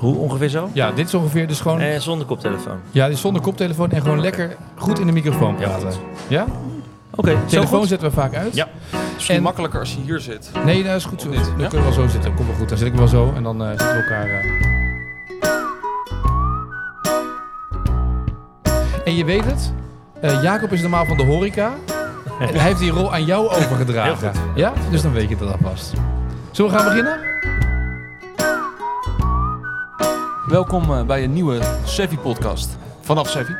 Hoe ongeveer zo? Ja, dit is ongeveer dus gewoon... Eh, zonder koptelefoon. Ja, dit is zonder koptelefoon en gewoon lekker goed in de microfoon praten. Ja? Oké, Telefoon zetten we vaak uit. Ja. Misschien En- makkelijker als je hier zit. Nee, dat is goed zo. Dan Ja? kunnen we wel zo zitten. Komt wel goed. Dan zit ik wel zo en dan eh, zitten we elkaar... eh. En je weet het, eh, Jacob is normaal van de horeca. En hij heeft die rol aan jou overgedragen. Heel goed. Ja? Dus dan weet je dat alvast. Zullen we gaan beginnen? Welkom eh, bij een nieuwe Sevi-podcast. Vanaf Sevi.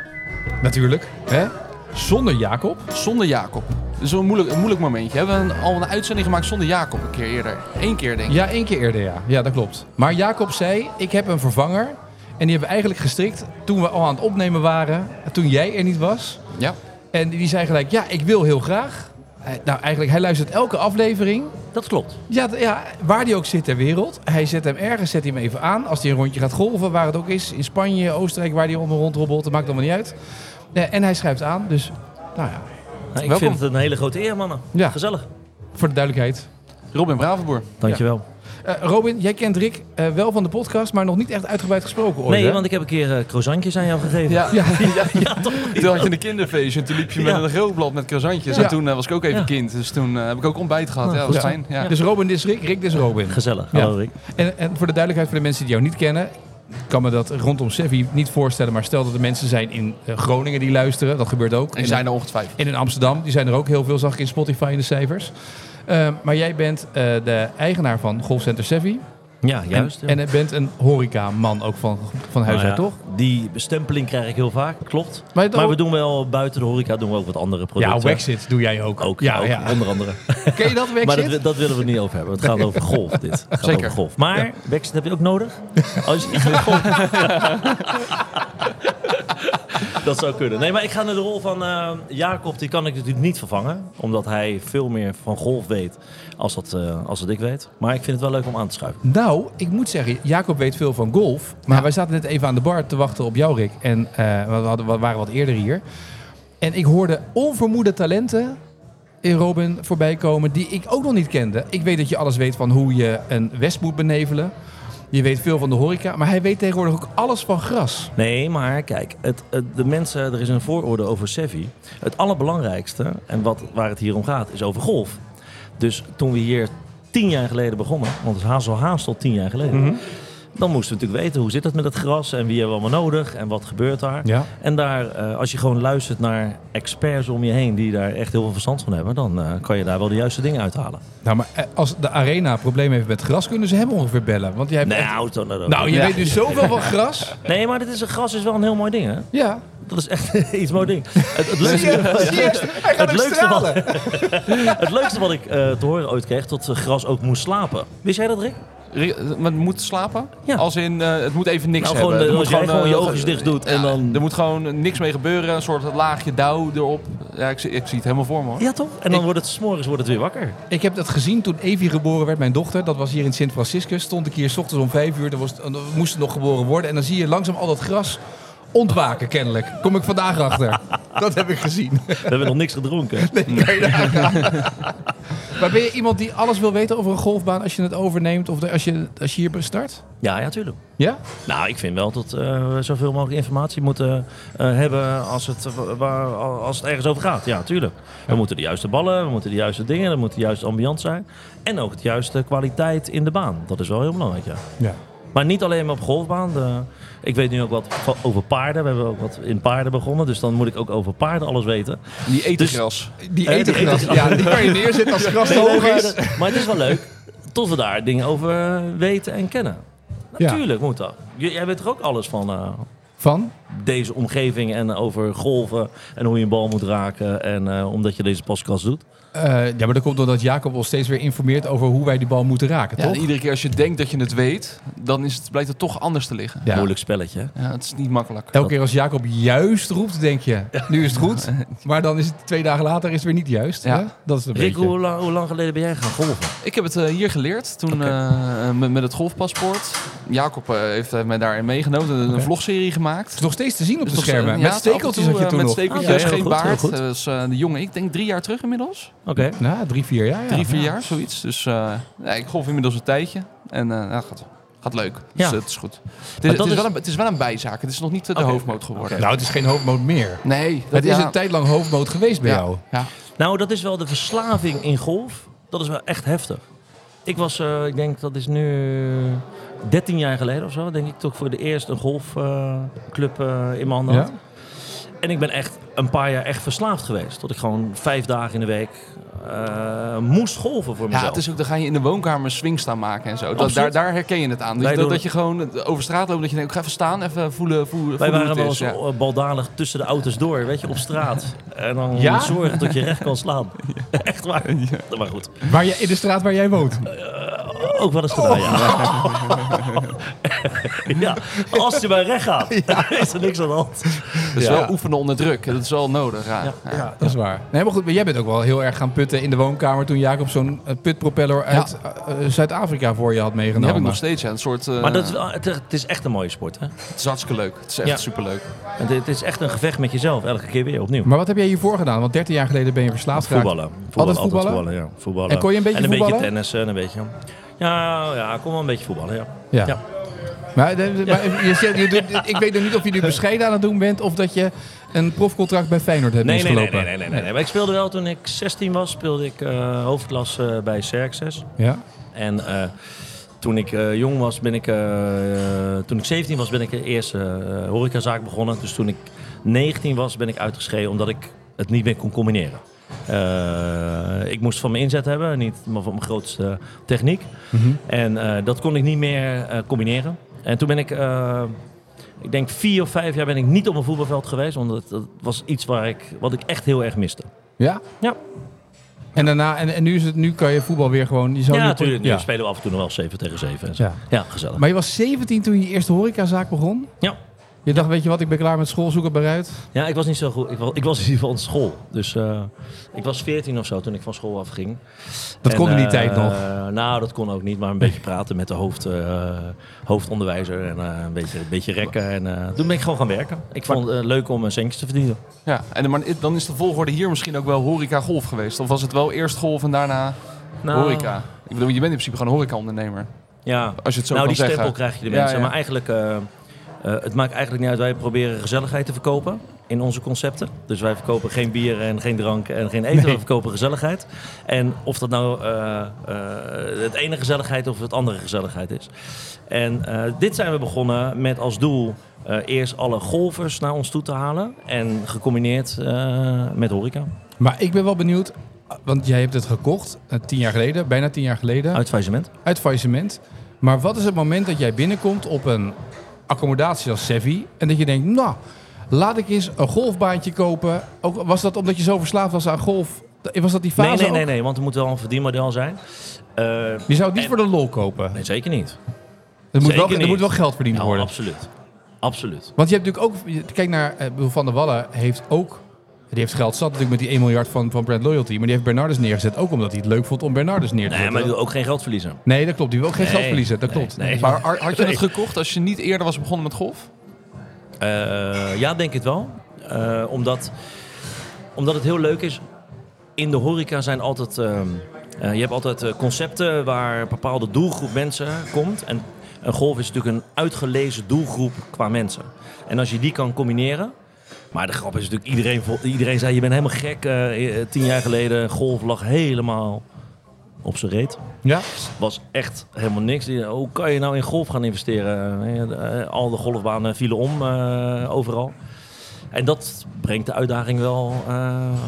Natuurlijk. Hè? Zonder Jacob. Zonder Jacob. Dat is wel een moeilijk, een moeilijk momentje. We hebben al een uitzending gemaakt zonder Jacob een keer eerder. Eén keer denk ik. Ja, één keer eerder, ja. Ja, dat klopt. Maar Jacob zei, ik heb een vervanger. En die hebben we eigenlijk gestrikt toen we al aan het opnemen waren. Toen jij er niet was. Ja. En die zei gelijk, ja, ik wil heel graag. Hij- Nou, eigenlijk, hij luistert elke aflevering. Dat klopt. Ja, ja, waar die ook zit ter wereld. Hij zet hem ergens, zet hij hem even aan. Als hij een rondje gaat golven, waar het ook is. In Spanje, Oostenrijk, waar hij om rondrobbelt. Dat maakt allemaal niet uit. Ja, en hij schrijft aan, dus, nou ja, Nou, ik Welkom. vind het een hele grote eer, mannen. Ja. Gezellig. voor de duidelijkheid. Robin Bravenboer. Dankjewel. Eh, Robin, jij kent Rick eh, wel van de podcast, maar nog niet echt uitgebreid gesproken ooit, Nee, hè? want ik heb een keer eh croissantjes aan jou gegeven. Ja. Ja, ja, toch? Toen had je een kinderfeestje en toen liep je met Ja. een grootblad met croissantjes. Ja. En toen was ik ook even Ja. kind. Dus toen eh, heb ik ook ontbijt gehad. Oh, ja, dat was fijn. Ja. Dus Robin dit is Rick, Rick dit is Robin. Gezellig. Ja. Hallo Rick. En, en voor de duidelijkheid voor de mensen die jou niet kennen, ik kan me dat rondom Sevi niet voorstellen. Maar stel dat er mensen zijn in eh, Groningen die luisteren, dat gebeurt ook. En zijn er ongetwijfeld. En in Amsterdam, die zijn er ook heel veel, zag ik in Spotify in de cijfers. Ehm, maar jij bent eh, de eigenaar van Golfcenter Sevi. Ja, juist. En, ja. en je bent een horecaman ook van, van huis Nou uit, ja, toch? Die bestempeling krijg ik heel vaak, klopt. Maar, het Maar ook- we doen wel buiten de horeca doen we ook wat andere ja, producten. Wexit doe jij ook. Ook, ja, ook, ja. onder andere. Ken je dat, Wexit? Maar dat, dat willen we niet over hebben. Het gaat over golf, dit. Het gaat Zeker. over golf. Maar, Wexit heb je ook nodig? Als je, dat zou kunnen. Nee, maar ik ga naar de rol van eh, Jacob. Die kan ik natuurlijk niet vervangen. Omdat hij veel meer van golf weet als dat, eh, als dat ik weet. Maar ik vind het wel leuk om aan te schuiven. Nou, ik moet zeggen, Jacob weet veel van golf. Maar Ja. wij zaten net even aan de bar te wachten op jou, Rick. En eh, we, hadden, we waren wat eerder hier. En ik hoorde onvermoede talenten in Robin voorbij komen die ik ook nog niet kende. Ik weet dat je alles weet van hoe je een wesp moet benevelen. Je weet veel van de horeca. Maar hij weet tegenwoordig ook alles van gras. Nee, maar kijk, het, het- de mensen, er is een vooroordeel over Sevi. Het allerbelangrijkste, en wat, waar het hier om gaat, is over golf. Dus toen we hier tien jaar geleden begonnen, want het is haast al tien jaar geleden... Mhm. Dan moesten we natuurlijk weten hoe zit het met het gras en wie hebben we allemaal nodig en wat gebeurt daar. Ja. En daar, eh, als je gewoon luistert naar experts om je heen die daar echt heel veel verstand van hebben, dan eh, kan je daar wel de juiste dingen uithalen. Nou, maar eh, als de arena problemen heeft met gras, kunnen ze hem ongeveer bellen. Want jij hebt echt- Nou, zo- nou, nou je Ja. weet dus zoveel van gras. nee, maar dit is, gras is wel een heel mooi ding, hè? Ja. Dat is echt iets mooi ding. Het, het leukste, Het leukste stralen. Het leukste wat ik te horen ooit kreeg, dat gras ook moest slapen. Wist jij dat, Rick? Het moet slapen? Ja. Als in, eh, het moet even niks Nou, hebben. gewoon, Er eh, moet als jij gewoon eh, je oogjes dicht doet en dan- Er moet gewoon niks mee gebeuren. Een soort laagje dauw erop. Ja, ik, zie- ik zie het helemaal voor me hoor. Ja, toch? En dan Ik- wordt het s'morgens wordt het weer wakker. Ik heb dat gezien toen Evie geboren werd, mijn dochter. Dat was hier in Sint Franciscus. Stond ik hier s ochtends om vijf uur. Dan was, dan moest het nog geboren worden. En dan zie je langzaam al dat gras ontwaken, kennelijk. Kom ik vandaag achter. Dat heb ik gezien. We hebben nog niks gedronken. Nee, je nagaan. Maar ben je iemand die alles wil weten over een golfbaan als je het overneemt? Of als je, als je hier start? Ja, ja, tuurlijk. Ja? Nou, ik vind wel dat eh, we zoveel mogelijk informatie moeten eh, hebben als het, waar, als het ergens over gaat. Ja, tuurlijk. We moeten de juiste ballen, we moeten de juiste dingen, er moet de juiste ambiance zijn. En ook de juiste kwaliteit in de baan. Dat is wel heel belangrijk, ja. Ja. Maar niet alleen maar op golfbaan. De, ik weet nu ook wat over paarden. We hebben ook wat in paarden begonnen. Dus dan moet ik ook over paarden alles weten. Die eten Dus- gras. Die Eh, eten die gras. eten- Ja, die kan je neerzetten als gras Nee, hoog maar, is. maar het is wel leuk tot we daar dingen over weten en kennen. Ja. Natuurlijk moet dat. Jij weet er ook alles van eh, Van? deze omgeving en over golven en hoe je een bal moet raken. En eh, omdat je deze podcast doet. Eh, ja, maar dat komt doordat Jacob ons steeds weer informeert over hoe wij die bal moeten raken, Ja, toch? iedere keer als je denkt dat je het weet, dan is het, blijkt het toch anders te liggen. Ja. Moeilijk spelletje. Ja, het is niet makkelijk. Elke keer als Jacob juist roept, denk je, nu is het goed. Maar dan is het twee dagen later is het weer niet juist. Ja. hè? Dat is een Rick, beetje. hoe lang, hoe lang geleden ben jij gaan golven? Ik heb het eh, hier geleerd, toen eh, met, met het golfpaspoort. Jacob eh, heeft mij daarin meegenomen, een vlogserie gemaakt. Het is nog steeds te zien op de Dus, schermen. met stekeltjes had en je toe, toen nog. Met stekeltjes, heel geen baard. goed. Dat was eh, de jongen, ik denk drie jaar terug inmiddels. Oké. Nou, drie, vier jaar. Ja. Drie, vier Ja. jaar, zoiets. Dus eh, ja, ik golf inmiddels een tijdje. En eh ja, gaat Gaat leuk. Ja. Dus het is goed. Het is, dat het, is is- wel een, het is wel een bijzaak. Het is nog niet eh, de hoofdmoot geworden. Nou, het is geen hoofdmoot meer. Nee. dat- Het is ja. een tijd lang hoofdmoot geweest bij Ja. jou. Ja. Nou, dat is wel de verslaving in golf. Dat is wel echt heftig. Ik was, eh, ik denk dat is nu 13 jaar geleden of zo, denk ik toch voor de eerste een golfclub eh, in mijn handen had. Ja? En ik ben echt een paar jaar echt verslaafd geweest. Tot ik gewoon vijf dagen in de week eh, moest golven voor Ja, mezelf. het is ook, dan ga je in de woonkamer swing staan maken en zo. Dat, daar, daar herken je het aan. Wij Dat, dat je gewoon over straat loopt, dat je denkt, ik ga even staan, even voelen, voelen, Wij voelen waren wel eens. Ja. eh, baldadig tussen de auto's door, weet je, op straat. En dan Ja? zorgen dat je recht kan slaan. Echt waar. Maar goed, Waar je, in de straat waar jij woont. Ook wel eens gedaan, ja. ja. Als je maar recht gaat, is er niks aan de hand. Dus Ja. wel oefenen onder druk. Dat is wel nodig. Ja. Ja. Ja. Ja, dat is waar. Nee, maar goed, maar jij bent ook wel heel erg gaan putten in de woonkamer toen Jacob zo'n eh, putpropeller uit eh, eh, Zuid-Afrika voor je had Die meegenomen. heb ik nog steeds. Ja. Een soort, eh, Maar dat is, het, het is echt een mooie sport, hè? Het is hartstikke leuk. Het is echt Ja. superleuk. Het, het is echt een gevecht met jezelf, elke keer weer opnieuw. Maar wat heb jij hiervoor gedaan? Want 13 jaar geleden ben je verslaafd geraakt. Voetballen. voetballen. Altijd voetballen? ja. voetballen. En kon je een beetje En een beetje voetballen? tennissen en een beetje... Ja, ja, ik kon wel een beetje voetballen, ja. Ja. Ja. Maar, de- de- maar je zegt, je doet- ik weet nog niet of je nu bescheiden aan het doen bent of dat je een profcontract bij Feyenoord hebt Nee, nee, nee, nee, nee, nee, nee. Maar ik speelde wel toen ik 16 was, speelde ik eh, hoofdklas eh, bij Xerxes. Ja? En eh, toen ik eh, jong was, ben ik, eh, eh, toen ik 17 was, ben ik de eerste eh, horecazaak begonnen. Dus toen ik 19 was, ben ik uitgeschreven omdat ik het niet meer kon combineren. Eh, ik moest van mijn inzet hebben, niet maar van mijn grootste techniek. Mhm. En eh, dat kon ik niet meer eh, combineren. En toen ben ik, ik denk vier of vijf jaar ben ik niet op een voetbalveld geweest. Want dat, was iets waar ik, wat ik echt heel erg miste. Ja? Ja. En, daarna, en, en nu, is het, nu kan je voetbal weer gewoon... Je zou ja, natuurlijk. Nu Ja. spelen we af en toe nog wel 7 tegen 7. En zo. Ja. Ja. gezellig. Maar je was 17 toen je je eerste horecazaak begon? Ja. Je dacht, weet je wat, ik ben klaar met school, zoek het maar uit. Ja, ik was niet zo goed. Ik was, ik was in ieder geval op school. Dus eh, ik was 14 of zo toen ik van school afging. Dat En, kon in die eh, tijd nog. Nou, dat kon ook niet. Maar een beetje praten met de hoofd, eh, hoofdonderwijzer. En eh, een, beetje, een beetje rekken. En eh, toen ben ik gewoon gaan werken. Ik vond het leuk om een centjes te verdienen. Ja. En, maar dan is de volgorde hier misschien ook wel horeca golf geweest. Of was het wel eerst golf en daarna Nou, horeca? Ik bedoel, je bent in principe gewoon horeca-ondernemer. Ja, Als je het zo nou kan die zeggen. stempel krijg je de Ja, mensen. ja. Maar eigenlijk, eh, het maakt eigenlijk niet uit. Wij proberen gezelligheid te verkopen in onze concepten. Dus wij verkopen geen bier en geen drank en geen eten. Nee. We verkopen gezelligheid. En of dat nou eh, eh, het ene gezelligheid of het andere gezelligheid is. En dit zijn we begonnen met als doel eerst alle golfers naar ons toe te halen. En gecombineerd met horeca. Maar ik ben wel benieuwd, want jij hebt het gekocht, tien jaar geleden, bijna tien jaar geleden, Uit faillissement. uit faillissement. Maar wat is het moment dat jij binnenkomt op een accommodatie als Sevi en dat je denkt, nou, laat ik eens een golfbaantje kopen. Ook, was dat omdat je zo verslaafd was aan golf? Was dat die fase Nee, nee, nee, nee, want er moet wel een verdienmodel zijn. Eh, Je zou het niet En- voor de lol kopen. nee, zeker niet. Er moet, zeker wel, er moet wel geld verdiend Ja, worden. absoluut. Absoluut. Want je hebt natuurlijk ook, kijk naar, eh, Van der Wallen heeft ook, die heeft geld zat natuurlijk met die 1 miljard van, van Brand Loyalty. Maar die heeft Bernardus neergezet ook omdat hij het leuk vond om Bernardus neer te Nee, zetten. maar je wil ook geen geld verliezen. Nee, dat klopt. Die wil ook geen Nee, geld verliezen. Dat nee, klopt. nee. Maar had had je Nee. het gekocht als je niet eerder was begonnen met golf? Eh, ja, denk het wel. Eh, omdat, omdat het heel leuk is. In de horeca zijn altijd... ehm, eh, je hebt altijd eh, concepten waar een bepaalde doelgroep mensen komt. En een golf is natuurlijk een uitgelezen doelgroep qua mensen. En als je die kan combineren... Maar de grap is natuurlijk, iedereen, iedereen zei je bent helemaal gek. eh, eh, tien jaar geleden, golf lag helemaal op zijn reet. Ja? was echt helemaal niks. Hoe kan je nou in golf gaan investeren? Eh, Al de golfbanen vielen om overal. En dat brengt de uitdaging wel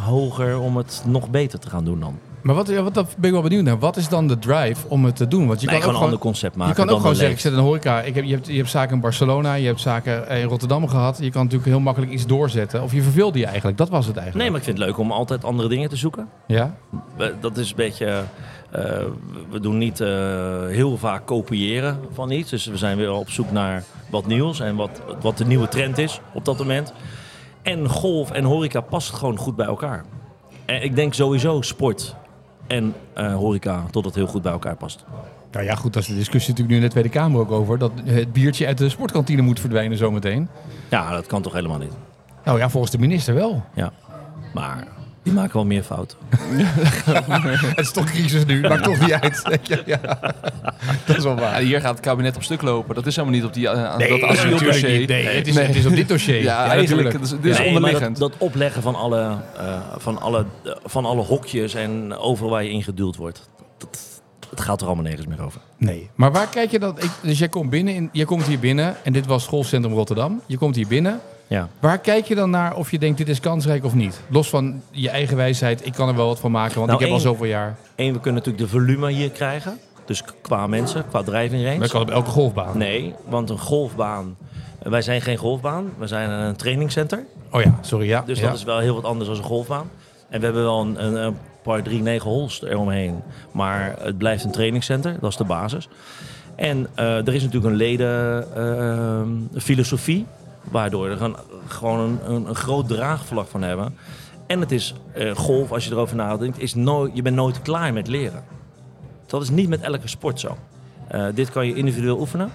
hoger om het nog beter te gaan doen dan. Maar wat, ja, wat dat ben ik wel benieuwd naar. Wat is dan de drive om het te doen? Want je nee, kan gewoon ook een ander concept je maken. kan ook gewoon zeggen, ik zet een horeca. Ik heb, je, hebt, je hebt zaken in Barcelona, je hebt zaken in Rotterdam gehad. Je kan natuurlijk heel makkelijk iets doorzetten. Of je verveelde je eigenlijk. Dat was het eigenlijk. Nee, maar ik vind het leuk om altijd andere dingen te zoeken. Ja? Dat is een beetje... eh, we doen niet eh, heel vaak kopiëren van iets. Dus we zijn weer op zoek naar wat nieuws en wat, wat de nieuwe trend is op dat moment. En golf en horeca past gewoon goed bij elkaar. En ik denk sowieso sport en eh, horeca tot het heel goed bij elkaar past. Nou ja, goed. Daar is de discussie natuurlijk nu in de Tweede Kamer ook over. Dat het biertje uit de sportkantine moet verdwijnen zometeen. Ja, dat kan toch helemaal niet. Nou ja, volgens de minister wel. Ja. Maar Die maken wel meer fouten. Het is toch crisis nu, maakt toch niet uit. Ja, ja. Dat is wel Ja, waar. hier gaat het kabinet op stuk lopen. Dat is helemaal niet op die, uh, Nee, dat natuurlijk asieldossier. niet. Nee, het is, Nee. het is op dit dossier. Ja, eigenlijk. natuurlijk. Het is, dit is Nee, maar onderliggend. dat, dat opleggen van alle, eh, van, alle, eh, van alle hokjes en overal waar je ingeduwd wordt. Dat, het gaat er allemaal nergens meer over. Nee. Maar waar kijk je dan? Ik, dus jij komt binnen, in, jij komt hier binnen en dit was schoolcentrum Rotterdam. Je komt hier binnen. Ja. Waar kijk je dan naar of je denkt dit is kansrijk of niet? Los van je eigen wijsheid, ik kan er wel wat van maken, want Nou, ik heb al zoveel jaar. Eén, we kunnen natuurlijk de volume hier krijgen. Dus qua mensen, qua driving range. Maar ik kan op elke golfbaan. Nee, want een golfbaan... Wij zijn geen golfbaan, we zijn een trainingcenter. Oh ja, sorry, ja. Dus ja. dat is wel heel wat anders dan een golfbaan. En we hebben wel een, een, een paar 3 9 holes eromheen. Maar het blijft een trainingscenter, dat is de basis. En eh, er is natuurlijk een ledenfilosofie, waardoor we er gewoon, gewoon een, een, een groot draagvlak van hebben. En het is eh, golf, als je erover nadenkt, is nooit, je bent nooit klaar met leren. Dat is niet met elke sport zo. Eh, dit kan je individueel oefenen.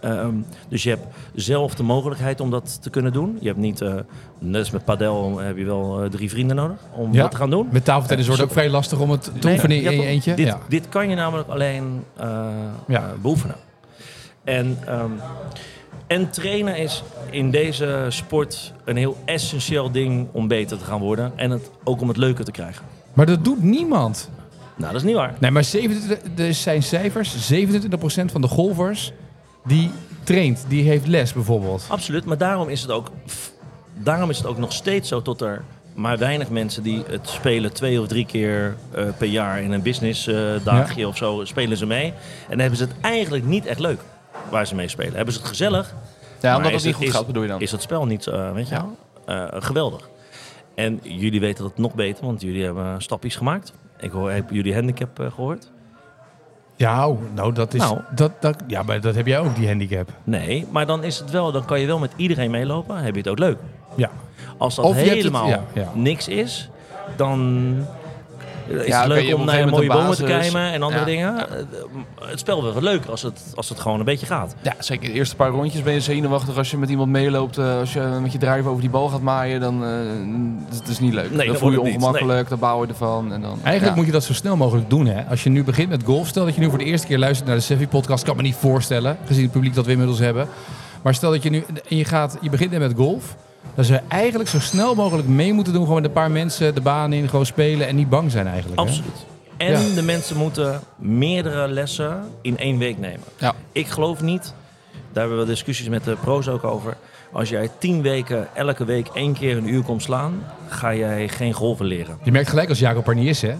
Ehm, dus je hebt zelf de mogelijkheid om dat te kunnen doen. Je hebt niet, eh, net als met padel, heb je wel drie vrienden nodig om Ja. dat te gaan doen. Met tafeltennis wordt het ook vrij lastig om het te oefenen in je eentje. Dit, ja. dit kan je namelijk alleen Ja. beoefenen. En, ehm, en trainen is in deze sport een heel essentieel ding om beter te gaan worden. En het, ook om het leuker te krijgen. Maar dat doet niemand. Nou, dat is niet waar. Nee, maar 27, er zijn cijfers. 27% van de golfers die traint, die heeft les bijvoorbeeld. Absoluut, maar daarom is het ook, daarom is het ook nog steeds zo tot er maar weinig mensen die het spelen twee of drie keer eh, per jaar in een business eh, dagje of zo, spelen ze mee. En dan hebben ze het eigenlijk niet echt leuk waar ze mee spelen. Hebben ze het gezellig, Ja, omdat het niet goed is- gaat, bedoel je dan? is het spel niet, eh, weet je Ja. eh, geweldig. En jullie weten dat nog beter, want jullie hebben stapjes gemaakt. Ik hoor, heb jullie handicap eh, gehoord? Ja, oh, nou dat is... Nou. Dat, dat, ja, maar dat heb jij ook, die handicap. Nee, maar dan is het wel, dan kan je wel met iedereen meelopen. Heb je het ook leuk. Ja. Als dat Of het- helemaal ja, ja. niks is, dan is Ja, het leuk om een naar gegeven mooie moment bomen te een kijken en andere Ja. dingen. Eh, Het spel wordt wel leuker als het, als het gewoon een beetje gaat. Ja, zeker. De eerste paar rondjes ben je zenuwachtig als je met iemand meeloopt. eh, als je met je driver over die bal gaat maaien, dan uh, het is niet leuk. Nee, dan dat voel je het ongemakkelijk, dan bouw je ervan. En dan, Eigenlijk ja. moet je dat zo snel mogelijk doen. Hè? Als je nu begint met golf, stel dat je nu voor de eerste keer luistert naar de Sevi-podcast, kan me niet voorstellen, gezien het publiek dat we inmiddels hebben. Maar stel dat je nu, en je, gaat, je begint net met golf, dan zou je eigenlijk zo snel mogelijk mee moeten doen, gewoon met een paar mensen de baan in, gewoon spelen en niet bang zijn eigenlijk. hè? Absoluut. En Ja. de mensen moeten meerdere lessen in één week nemen. Ja. Ik geloof niet, daar hebben we discussies met de pro's ook over. Als jij tien weken, elke week één keer een uur komt slaan, ga jij geen golven leren. Je merkt gelijk als Jacob er niet is, hè?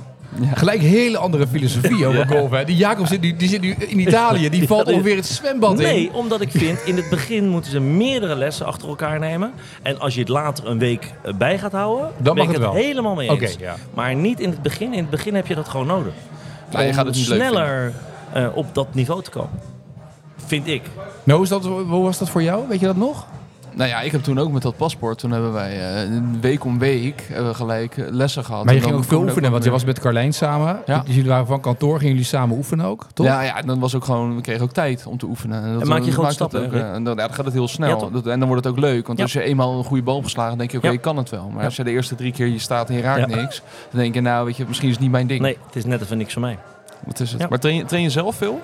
Gelijk een hele andere filosofie over golf. Hè? Die Jacob zit nu, die zit nu in Italië, die valt ongeveer het zwembad in. Nee, omdat ik vind, in het begin moeten ze meerdere lessen achter elkaar nemen. En als je het later een week eh, bij gaat houden, Dan ben mag ik het wel. helemaal mee Oké, eens. ja. Maar niet in het begin. In het begin heb je dat gewoon nodig. Ja, je om gaat het sneller eh, op dat niveau te komen. Vind ik. Nou, is dat, hoe was dat voor jou? Weet je dat nog? Nou ja, ik heb toen ook met dat paspoort, toen hebben wij eh, week om week hebben we gelijk eh, lessen gehad. Maar je ging ook veel oefenen, want je was met Carlijn samen. Ja. Dus jullie waren van kantoor, gingen jullie samen oefenen ook, toch? Ja, ja, dan was ook gewoon, we kregen ook tijd om te oefenen. En, dat, En maak je grote maakt stappen, ook, eh, en dan, ja, dan gaat het heel snel. Ja, toch? Dat- en dan wordt het ook leuk. Want Ja. als je eenmaal een goede boom geslagen, dan denk je, oké, Ja. ik kan het wel. Maar Ja. als je de eerste drie keer je staat en je raakt Ja. niks, dan denk je, nou, weet je, misschien is het niet mijn ding. Nee, het is net even niks voor mij. Wat is het? Ja. Maar train je, train je zelf veel?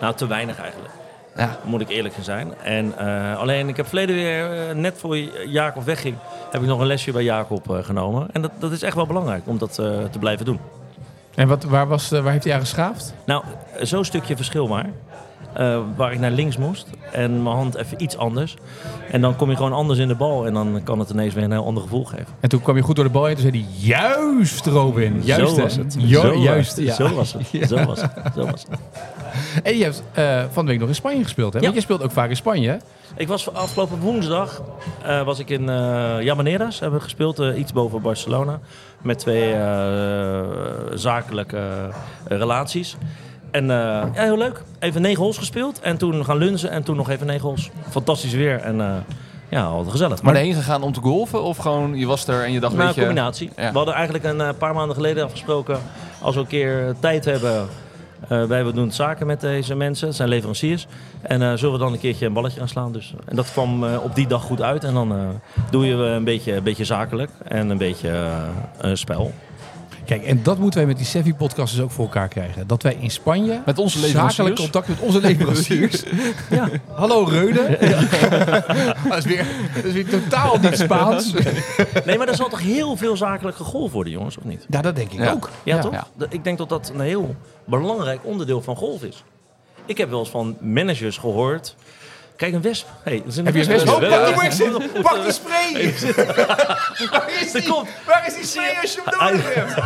Nou, te weinig eigenlijk. Ja. Moet ik eerlijk zijn. En eh, alleen, ik heb verleden weer, eh, net voor Jacob wegging, heb ik nog een lesje bij Jacob eh, genomen. En dat, dat is echt wel belangrijk om dat eh, te blijven doen. En wat, waar, was, waar heeft hij aan geschaafd? Nou, zo'n stukje verschil maar. Eh, waar ik naar links moest en mijn hand even iets anders. En dan kom je gewoon anders in de bal en dan kan het ineens weer een heel ander gevoel geven. En toen kwam je goed door de bal heen, toen zei hij, juist Robin. Juist, zo was het. Jo- Zo was juist, ja. Zo was het. Zo was het. Zo was het. En je hebt eh, van de week nog in Spanje gespeeld, hè? Ja. Want je speelt ook vaak in Spanje, hè? Ik was afgelopen woensdag eh, was ik in eh Llamaneras, hebben we gespeeld, iets boven Barcelona. Met twee eh, zakelijke relaties. En eh, ja, heel leuk. Even negen holes gespeeld en toen gaan lunzen en toen nog even negen holes. Fantastisch weer en eh, ja, altijd gezellig. Maar heen gegaan om te golfen? Of gewoon, je was er en je dacht, Nou, weet je... combinatie. Ja. We hadden eigenlijk een paar maanden geleden afgesproken... als we een keer tijd hebben wij doen zaken met deze mensen, zijn leveranciers. En eh, zullen we dan een keertje een balletje gaan slaan. Dus. En dat kwam eh, op die dag goed uit. En dan eh, doe je een beetje, een beetje zakelijk en een beetje eh, een spel. Kijk, en dat moeten wij met die Sevi-podcast dus ook voor elkaar krijgen. Dat wij in Spanje Met onze leveranciers. zakelijk contact met onze leveranciers. Ja. Hallo Reude. dat, is weer, dat is weer totaal niet Spaans. Nee, maar er zal toch heel veel zakelijk gegolf worden, jongens, of niet? Ja, dat denk ik Ja. ook. Ja, toch? Ja. Ik denk dat dat een heel belangrijk onderdeel van golf is. Ik heb wel eens van managers gehoord. Kijk, een wesp. Hey, er is een Heb je een wesp? Pak die! Pak die spray! Waar is die? komt- Waar is die spray als je hem nodig hebt?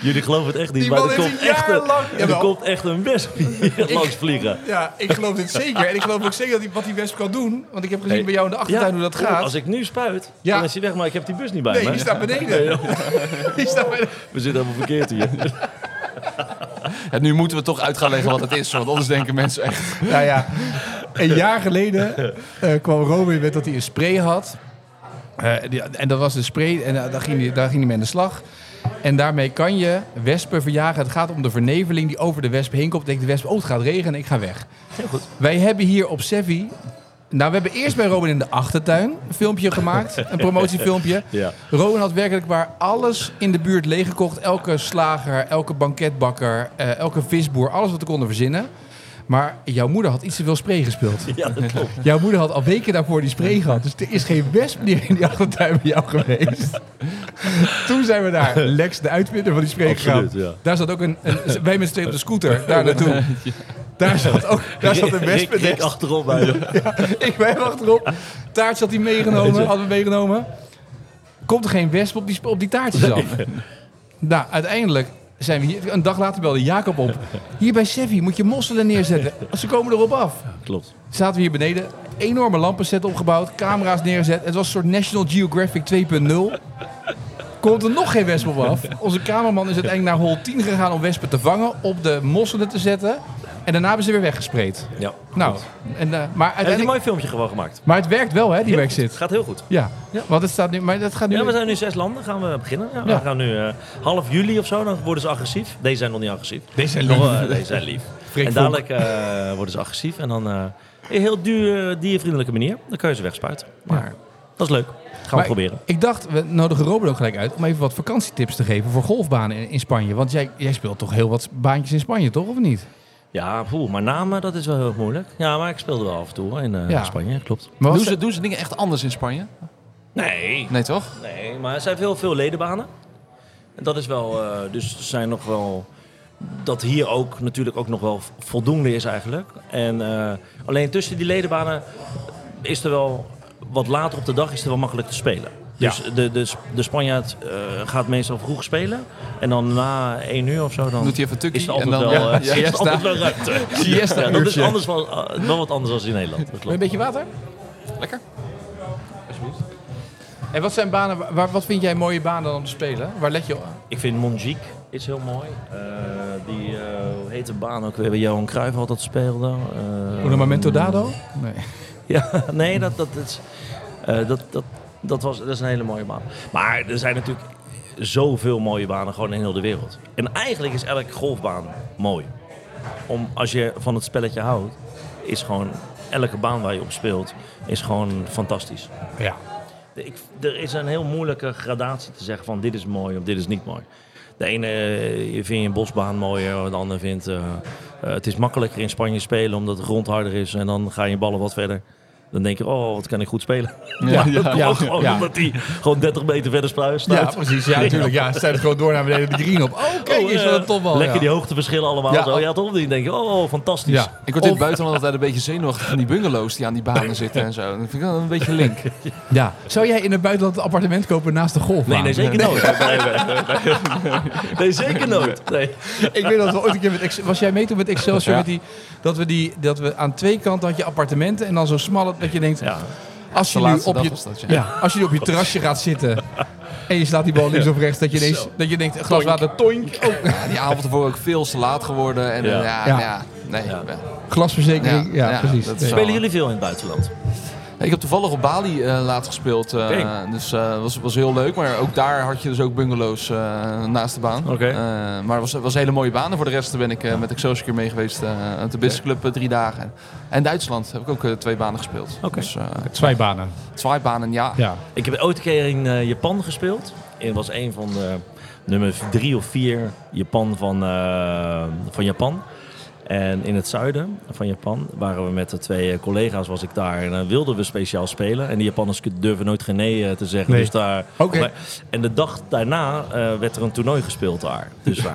Jullie geloven het echt niet, Die maar er komt, echt een, lang- er komt echt een wesp hier langs vliegen. Ja, ik geloof dit zeker. En ik geloof ook zeker dat hij, wat die wesp kan doen. Want ik heb gezien Hey. bij jou in de achtertuin hoe dat gaat. Als ik nu spuit, Ja. dan is hij weg, maar ik heb die bus niet bij Nee, me. die staat beneden. Die staat beneden. We zitten helemaal verkeerd hier. Ja, nu moeten we toch uit gaan leggen wat het is, want anders denken mensen echt... Nou ja, een jaar geleden eh, kwam Robin met dat hij een spray had. Eh, die- en dat was een spray en eh, daar, ging hij, daar ging hij mee aan de slag. En daarmee kan je wespen verjagen. Het gaat om de verneveling die over de wesp heen komt. Denkt de wesp, oh het gaat regenen, ik ga weg. Heel goed. Wij hebben hier op Sevi... Nou, we hebben eerst bij Robin in de achtertuin een filmpje gemaakt. Een promotiefilmpje. Ja. Robin had werkelijk waar alles in de buurt leeggekocht. Elke slager, elke banketbakker, eh, elke visboer. Alles wat we konden verzinnen. Maar jouw moeder had iets te veel spray gespeeld. ja, dat klopt. Jouw moeder had al weken daarvoor die spray gehad. Dus er is geen wesp meer in die achtertuin bij jou geweest. Toen zijn we daar Lex, de uitvinder van die spray gegaan. Ja. Daar zat ook een, een wij met z'n tweeën op de scooter, daar naartoe. Daar zat ook daar zat een Rick, wesp Rick, Rick achterop bij ik ben achterop. Taartje had hij meegenomen, hadden we meegenomen. Komt er geen wesp op die, op die taartjes dan? nou, uiteindelijk zijn we hier. Een dag later belde Jacob op. Hier bij Sevi moet je mosselen neerzetten. Ze komen erop af. Klopt. Zaten we hier beneden. Enorme lampenset opgebouwd. Camera's neergezet. Het was een soort National Geographic 2.0. Komt er nog geen wesp op af. Onze cameraman is uiteindelijk naar hol 10 gegaan om wespen te vangen. Op de mosselen te zetten. En daarna hebben ze weer weggespreid. Ja. Nou, en, eh, maar heeft een uiteindelijk... mooi filmpje gewoon gemaakt. Maar het werkt wel, hè, die Het Brexit. gaat heel goed. Ja. Ja. want het staat nu... Maar dat gaat nu... Ja, we zijn nu zes landen. Gaan we beginnen. Ja. We gaan nu eh, half juli of zo. Dan worden ze agressief. Deze zijn nog niet agressief. Deze zijn lief. eh, deze zijn lief. En dadelijk worden ze agressief. En dan een heel duur, diervriendelijke manier. Dan kun je ze wegspuiten. Maar dat is leuk. Gaan we Maar proberen. Ik dacht, we nodigen ook gelijk uit om even wat vakantietips te geven voor golfbanen in, in Spanje. Want jij, jij speelt toch heel wat baantjes in Spanje, toch? Of niet? Ja, poeh, maar namen, dat is wel heel moeilijk. Ja, maar ik speelde wel af en toe hoor, in eh, Ja. Spanje. Klopt. Maar Doen wat ze, doen ze dingen echt anders in Spanje? Nee, Nee, toch? Nee, maar er zijn veel, veel ledenbanen. En dat is wel, eh, dus er zijn nog wel, dat hier ook natuurlijk ook nog wel voldoende is eigenlijk. En eh, alleen tussen die ledenbanen is er wel, wat later op de dag is er wel makkelijk te spelen. Dus de, de, de Spanjaard eh, gaat meestal vroeg spelen. En dan na één uur of zo, dan Doet hij even tukkie is er altijd en dan- wel, ja, eh, is altijd wel ruimte. Siesta Ja, dat is anders wel, wel wat anders dan in Nederland. Dat een beetje water? Lekker. En wat zijn banen, waar, wat vind jij mooie banen om te spelen? Waar let je op? Ik vind Monjique is heel mooi. Eh, die, hoe heet de baan ook weer, waar Johan Cruijff altijd speelde. Eh, Una Momento Dado? Nee. Ja, nee, dat, dat, is, eh, dat, dat, dat, was, dat is een hele mooie baan. Maar er zijn natuurlijk zoveel mooie banen gewoon in heel de wereld. En eigenlijk is elke golfbaan mooi. Om, als je van het spelletje houdt, is gewoon elke baan waar je op speelt, is gewoon fantastisch. Ja. Ik, er is een heel moeilijke gradatie te zeggen van dit is mooi of dit is niet mooi. De ene eh, je vindt een bosbaan mooier, de ander vindt eh, eh, het is makkelijker in Spanje spelen omdat de grond harder is en dan gaan je ballen wat verder. Dan denk je, oh, wat kan ik goed spelen. Ja, ja, Dat ja, gewoon ja. omdat hij gewoon 30 meter verder spruit Ja, precies. Ja, natuurlijk. Ja, ze zijn gewoon door naar beneden de green op. Oh, kijk, Oh, is eh, wel een topbal. Lekker ja. die hoogteverschillen allemaal. Ja. zo. ja toch? Dan denk je, oh, fantastisch. Ja. Ik word in het buitenland altijd een beetje zenuwachtig van die bungalows die aan die banen zitten en zo. Dat vind ik wel een beetje link. ja. Zou jij in het buitenland een appartement kopen naast de golfbaan? Nee, nee, zeker nooit. Nee, nee, nee, nee. Nee, zeker nooit. Nee. Ik weet dat we ooit een keer met Ex- was jij mee toen met Excelsior Ja. met die dat we die dat we aan twee kanten had je appartementen en dan zo smal dat je denkt Ja. als je nu op je ja. als je nu op je terrasje gaat zitten en je slaat die bal links of rechts dat je ineens dat je denkt een glas water toink oh, Ja, die avond ervoor ook veel te laat geworden. En Ja. ja, ja, nee. Glasverzekering ja, Ja, ja, precies. Spelen jullie veel in het buitenland? Ik heb toevallig op Bali eh, laatst gespeeld. eh. Dus dat was, was heel leuk. Maar ook daar had je dus ook bungalows eh, naast de baan. Eh, maar het was, was een hele mooie baan. En voor de rest ben ik eh, met Excelsior mee geweest. eh uit de Business Club eh, drie dagen. En Duitsland heb ik ook eh, twee banen gespeeld. Oké. Dus eh, Twee banen. twee banen, ja. Ja. Ik heb ooit een keer in eh, Japan gespeeld. En het was een van de nummer drie of vier Japan van, eh, van Japan. En in het zuiden van Japan waren we met de twee eh, collega's, was ik daar. En dan wilden we speciaal spelen. En die Japanners durven nooit geen nee eh, te zeggen. Nee. Dus daar, maar- En de dag daarna eh, werd er een toernooi gespeeld daar. Dus,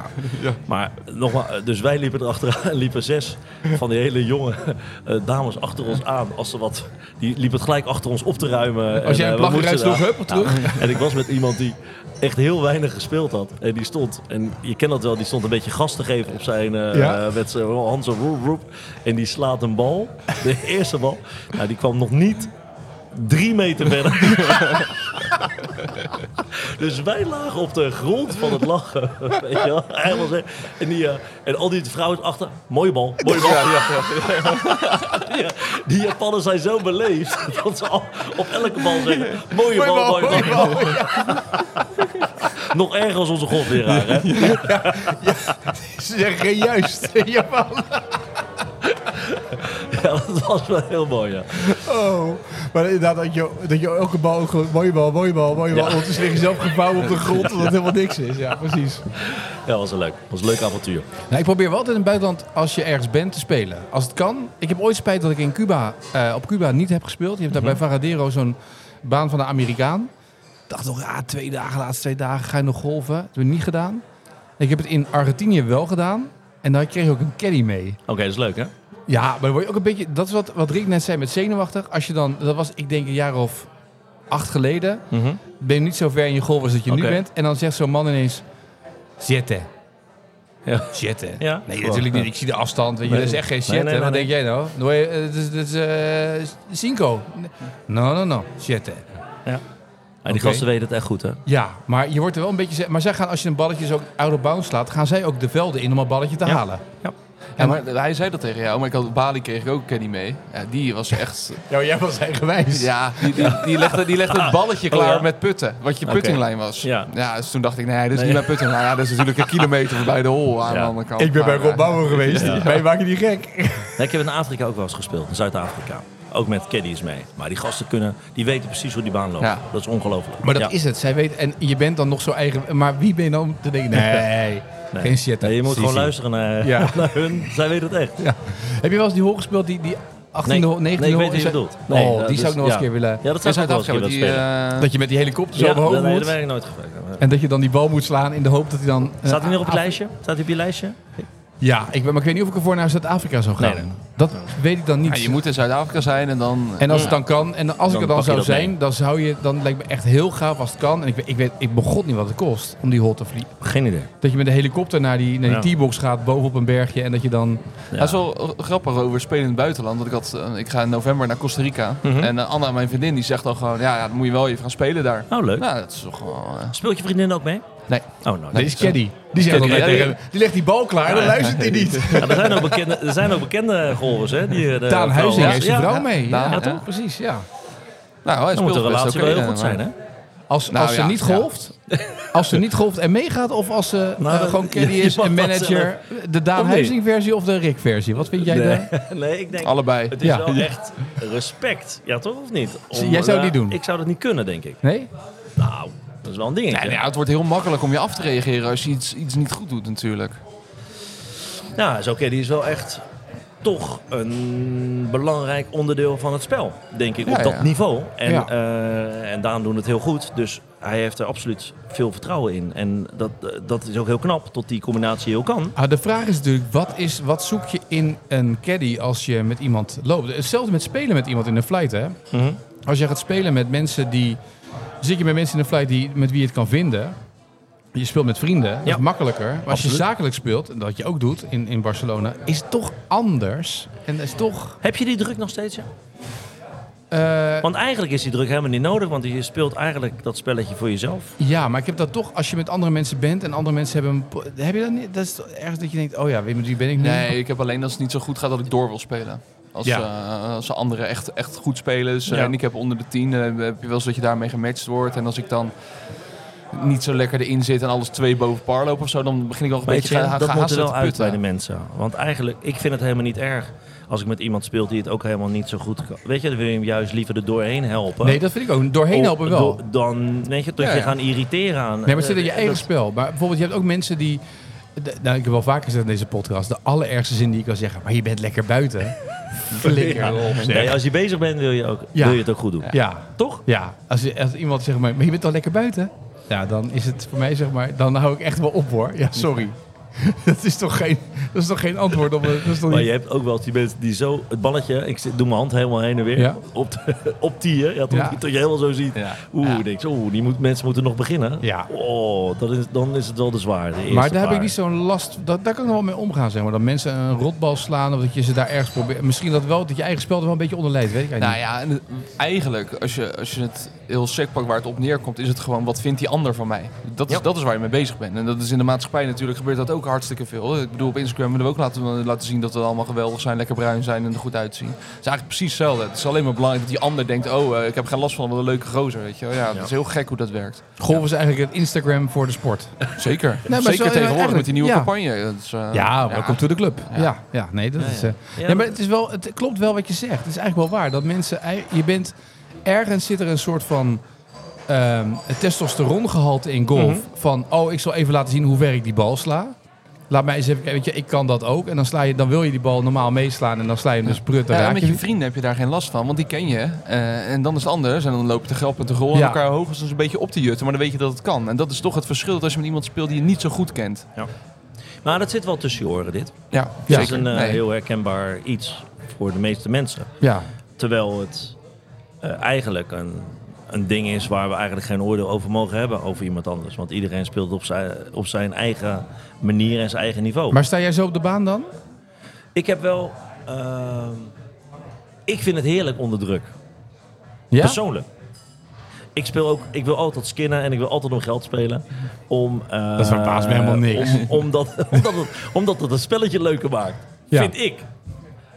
ja. Maar nogmaals, dus wij liepen erachteraan, liepen zes van die hele jonge eh, dames achter ons aan. Als ze wat, die liepen het gelijk achter ons op te ruimen. Als jij En, een eh, plagje moesten eruit sloeg, daar- hup, terug. en ik was met iemand die echt heel weinig gespeeld had. En die stond, en je kent dat wel, die stond een beetje gas te geven op zijn, eh Ja. met zijn hand zo roep, roep. En die slaat een bal, de eerste bal. Nou, die kwam nog niet drie meter verder. dus wij lagen op de grond van het lachen. Weet je wel? En, die, eh, en al die vrouwen achter, mooie bal, mooie bal. Ja, die Japanners zijn zo beleefd dat ze al op elke bal zeggen: mooie, bal, bal, mooie bal. Nog erger als onze golfleraar, hè? Ze zeggen juist. Japan. Ja, dat was wel heel mooi, ja. Oh. Maar inderdaad, dat je, dat je elke bal, gewoon mooie bal, mooie bal, mooie bal. Ja. Ondertussen lig je zelf gevouwen op de grond, omdat het helemaal niks is. Ja, precies. Ja, dat was een leuk. Dat was een leuk avontuur. Nou, ik probeer wel altijd in het buitenland, als je ergens bent, te spelen. Als het kan. Ik heb ooit spijt dat ik in Cuba, eh, op Cuba niet heb gespeeld. Je hebt daar bij Varadero zo'n baan van de Amerikaan. Dacht nog, ja, twee dagen, laatste twee dagen ga je nog golven. Dat heb ik niet gedaan. Ik heb het in Argentinië wel gedaan. En daar kreeg ik ook een caddy mee. Oké, dat is leuk, hè? Ja, maar dan word je ook een beetje... Dat is wat, wat Rick net zei met zenuwachtig. Als je dan... Dat was, ik denk, een jaar of acht geleden. Ben je niet zo ver in je golf als dat je nu bent. En dan zegt zo'n man ineens... Zitten. Ja. Zitten. Ja. Nee, natuurlijk niet. Ik zie de afstand. Weet je, Nee. dat is echt geen nee, nee, Wat denk jij nou? No, Het is, het is cinco. No, no, no. Zitten. Ja. En die Oké. gasten weten het echt goed, hè? Ja, maar je wordt er wel een beetje... Maar zij gaan, als je een balletje zo out of bounds slaat... gaan zij ook de velden in om een balletje te Ja. halen. Ja, maar hij zei dat tegen jou, maar ik had Bali kreeg ik ook een caddy mee. Ja, die was echt... Ja, jij was eigenwijs. Ja, die, die, die, legde, die legde het balletje klaar Oh, ja? met putten. Wat je puttinglijn was. Ja. dus toen dacht ik, nee, dit is Nee. niet mijn puttinglijn. Ja, dat is natuurlijk een kilometer voorbij de hol aan Ja. de andere kant. Ik ben bij Rob eh, Bauer geweest. Ja. Wij maken die gek. Nee, ik heb in Afrika ook wel eens gespeeld, in Zuid-Afrika. Ook met caddies mee. Maar die gasten kunnen, die weten precies hoe die baan loopt. Ja. Dat is ongelooflijk. Maar dat Ja. is het. Zij weet, en je bent dan nog zo eigen. Maar wie ben je dan om te denken? Nee, Nee. geen shit. Nee, je moet gewoon luisteren naar, Ja. naar hun. Zij weten het echt. Ja. Heb je wel eens die hol gespeeld, die, die 18e, Nee, hol, 19e nee, ik weet hol? wie je bedoelt. Nee, oh, dat die zou ik nog eens een keer willen. Ja, dat zou ik ook willen spelen. eh, Dat je met die helikopter zo Ja, omhoog nee, dat moet. ben ik nooit geweest. En dat je dan die bal moet slaan in de hoop dat hij dan... eh, Staat hij nog op het lijstje? Staat hij op je lijstje? Ja, ik, maar ik weet niet of ik ervoor naar Zuid-Afrika zou gaan. Nee, nee. Dat weet ik dan niet. ja, je moet in Zuid-Afrika zijn en dan... En als het dan kan, en als ik er dan zou zijn, mee. dan zou je, dan lijkt me echt heel gaaf als het kan. En ik weet, ik weet, ik begot niet wat het kost om die hol te vliegen. Geen idee. Dat je met de helikopter naar die, naar die Ja. T-box gaat, bovenop een bergje, en dat je dan... Ja. Dat is wel grappig over spelen in het buitenland. Want ik, had, eh, ik ga in november naar Costa Rica. Mhm. En eh, Anna, mijn vriendin, die zegt dan gewoon... Ja, ja, dan moet je wel even gaan spelen daar. Oh, leuk. Nou, dat is toch gewoon... eh, Speelt je vriendin ook mee? Nee. Oh, nou. Nee, dat die is caddy. Die zegt Caddy, altijd ja, die- die legt die bal klaar en dan luistert hij niet. Ja, er, zijn ook bekende, er zijn ook bekende golfers, hè? Die, eh, de Daan Huizing Ja, heeft zijn ja. vrouw mee. Ja, ja, ja. toch? Precies, ja. Nou, hij Dan speelt moet de best relatie wel heel eh, goed zijn, hè? Als, Nou, als ze ja, niet ja. golft, als ze niet golft en meegaat, of als ze Nou, eh, gewoon caddy is en manager, de Daan Of niet? Huizing versie of de Rick versie? Wat vind jij daar? Nee, ik denk... Allebei. Het is Ja. wel echt respect. Ja, toch of niet? Jij zou niet doen? Ik zou dat niet kunnen, denk ik. Nee? Nou, dat is wel een dingetje. Nee, ja, het wordt heel makkelijk om je af te reageren als je iets, iets niet goed doet natuurlijk. Ja, is oké. Die is wel echt toch een belangrijk onderdeel van het spel, denk ik, Ja, op dat ja. niveau. En, Ja. eh, en Daan doet het heel goed, dus hij heeft er absoluut veel vertrouwen in. En dat, dat is ook heel knap, tot die combinatie heel kan. Ah, de vraag is natuurlijk, wat, is, wat zoek je in een caddy als je met iemand loopt? Hetzelfde met spelen met iemand in een flight, hè? Als je gaat spelen met mensen die... Zit je met mensen in een flight die, met wie je het kan vinden... Je speelt met vrienden, dat Ja. is makkelijker. Maar als je zakelijk speelt, en dat je ook doet in, in Barcelona... is het toch anders. En dat is toch... Heb je die druk nog steeds? Ja? eh, Want eigenlijk is die druk helemaal niet nodig, want je speelt eigenlijk dat spelletje voor jezelf. ja, maar ik heb dat toch, als je met andere mensen bent... en andere mensen hebben... Heb je dat niet? Dat is ergens dat je denkt, oh ja, wie ben ik nu? Nee, ik heb alleen als het niet zo goed gaat dat ik door wil spelen. Als, Ja. eh, als de anderen echt, echt goed spelen. Dus, eh, Ja. En ik heb onder de 10. eh, heb je wel eens dat je daarmee gematcht wordt. En als ik dan niet zo lekker erin zit en alles twee boven par loop of zo, dan begin ik wel een Weet beetje je, ga, ga dat moet er wel te uit bij de mensen. Want eigenlijk, ik vind het helemaal niet erg als ik met iemand speel die het ook helemaal niet zo goed kan. Weet je, dan wil je hem juist liever er doorheen helpen. Nee, dat vind ik ook. Doorheen helpen wel. do- Dan, weet je, dat Ja, je ja. gaan irriteren aan. Nee, maar het zit in je eigen dat- spel. Maar bijvoorbeeld, je hebt ook mensen die... de- nou, ik heb wel vaker gezegd in deze podcast... de allerergste zin die ik kan zeggen... maar je bent lekker buiten. Flikker op, zeg. Nee, als je bezig bent, wil je, ook, Ja. wil je het ook goed doen. Ja, Toch? ja. Als, je- als iemand zegt, maar, maar je bent al lekker buiten? Ja, dan is het voor mij, zeg maar... dan hou ik echt wel op, hoor. Ja, sorry. dat, is toch geen, dat is toch geen antwoord op... Dat is toch Maar niet... je hebt ook wel die mensen die zo het balletje, ik doe mijn hand helemaal heen en weer Ja. op, de, op tien, ja, tot, Ja. tot je helemaal zo ziet. Ja. Oeh, denk, oeh, die moet, mensen moeten nog beginnen. Ja. Oh, dat is, dan is het wel de zwaar. de eerste Maar daar heb ik niet zo'n last... Dat, daar kan ik nog wel mee omgaan, zeg maar. Dat mensen een rotbal slaan of dat je ze daar ergens probeert... Misschien dat wel, dat je eigen spel er wel een beetje onder leidt, weet ik eigenlijk Nou ja, en eigenlijk, als je, als je het heel sec pakt waar het op neerkomt, is het gewoon wat vindt die ander van mij? Dat is, Ja. dat is waar je mee bezig bent. En dat is in de maatschappij natuurlijk gebeurt dat ook hartstikke veel. Ik bedoel, op Instagram willen we ook laten, laten zien dat we allemaal geweldig zijn, lekker bruin zijn en er goed uitzien. Het is eigenlijk precies hetzelfde. Het is alleen maar belangrijk dat die ander denkt, oh, eh, ik heb geen last van, wat een leuke gozer, weet je wel. Ja, dat Ja. is heel gek hoe dat werkt. Golf is eigenlijk het Instagram voor de sport. Zeker. maar Zeker zo- tegenwoordig met die nieuwe ja. campagne. Dat is, eh, Ja, welkom to the club. Ja, Ja. ja, nee, dat Ja, is... ja. eh, Ja, nee, maar het, is wel, het klopt wel wat je zegt. Het is eigenlijk wel waar. Dat mensen... Je bent... Ergens zit er een soort van... ehm testosterongehalte in golf. Mhm. Van, oh, ik zal even laten zien hoe ver ik die bal sla. Laat mij eens even kijken. Weet je, ik kan dat ook. En dan, sla je, dan wil je die bal normaal meeslaan. En dan sla je hem dus prut. Ja, en met je je vrienden heb je daar geen last van, want die ken je. eh, en dan is het anders. En dan loop je te grap en te Ja. en elkaar hoog een beetje op te jutten. Maar dan weet je dat het kan. En dat is toch het verschil dat als je met iemand speelt die je niet zo goed kent. Maar dat zit wel tussen je oren, dit. Ja, Ja. Dat is een eh, Nee. heel herkenbaar iets voor de meeste mensen. Ja. Terwijl het eh, eigenlijk een, een ding is waar we eigenlijk geen oordeel over mogen hebben over iemand anders. Want iedereen speelt op zijn, op zijn eigen manier en zijn eigen niveau. Maar sta jij zo op de baan dan? Ik heb wel... ehm, ik vind het heerlijk onder druk. Ja? Persoonlijk. Ik speel ook, ik wil altijd skinnen en ik wil altijd om geld spelen. Om, eh, Dat verbaast me helemaal niks. Om, omdat, omdat, het, omdat het een spelletje leuker maakt. Ja. Vind ik.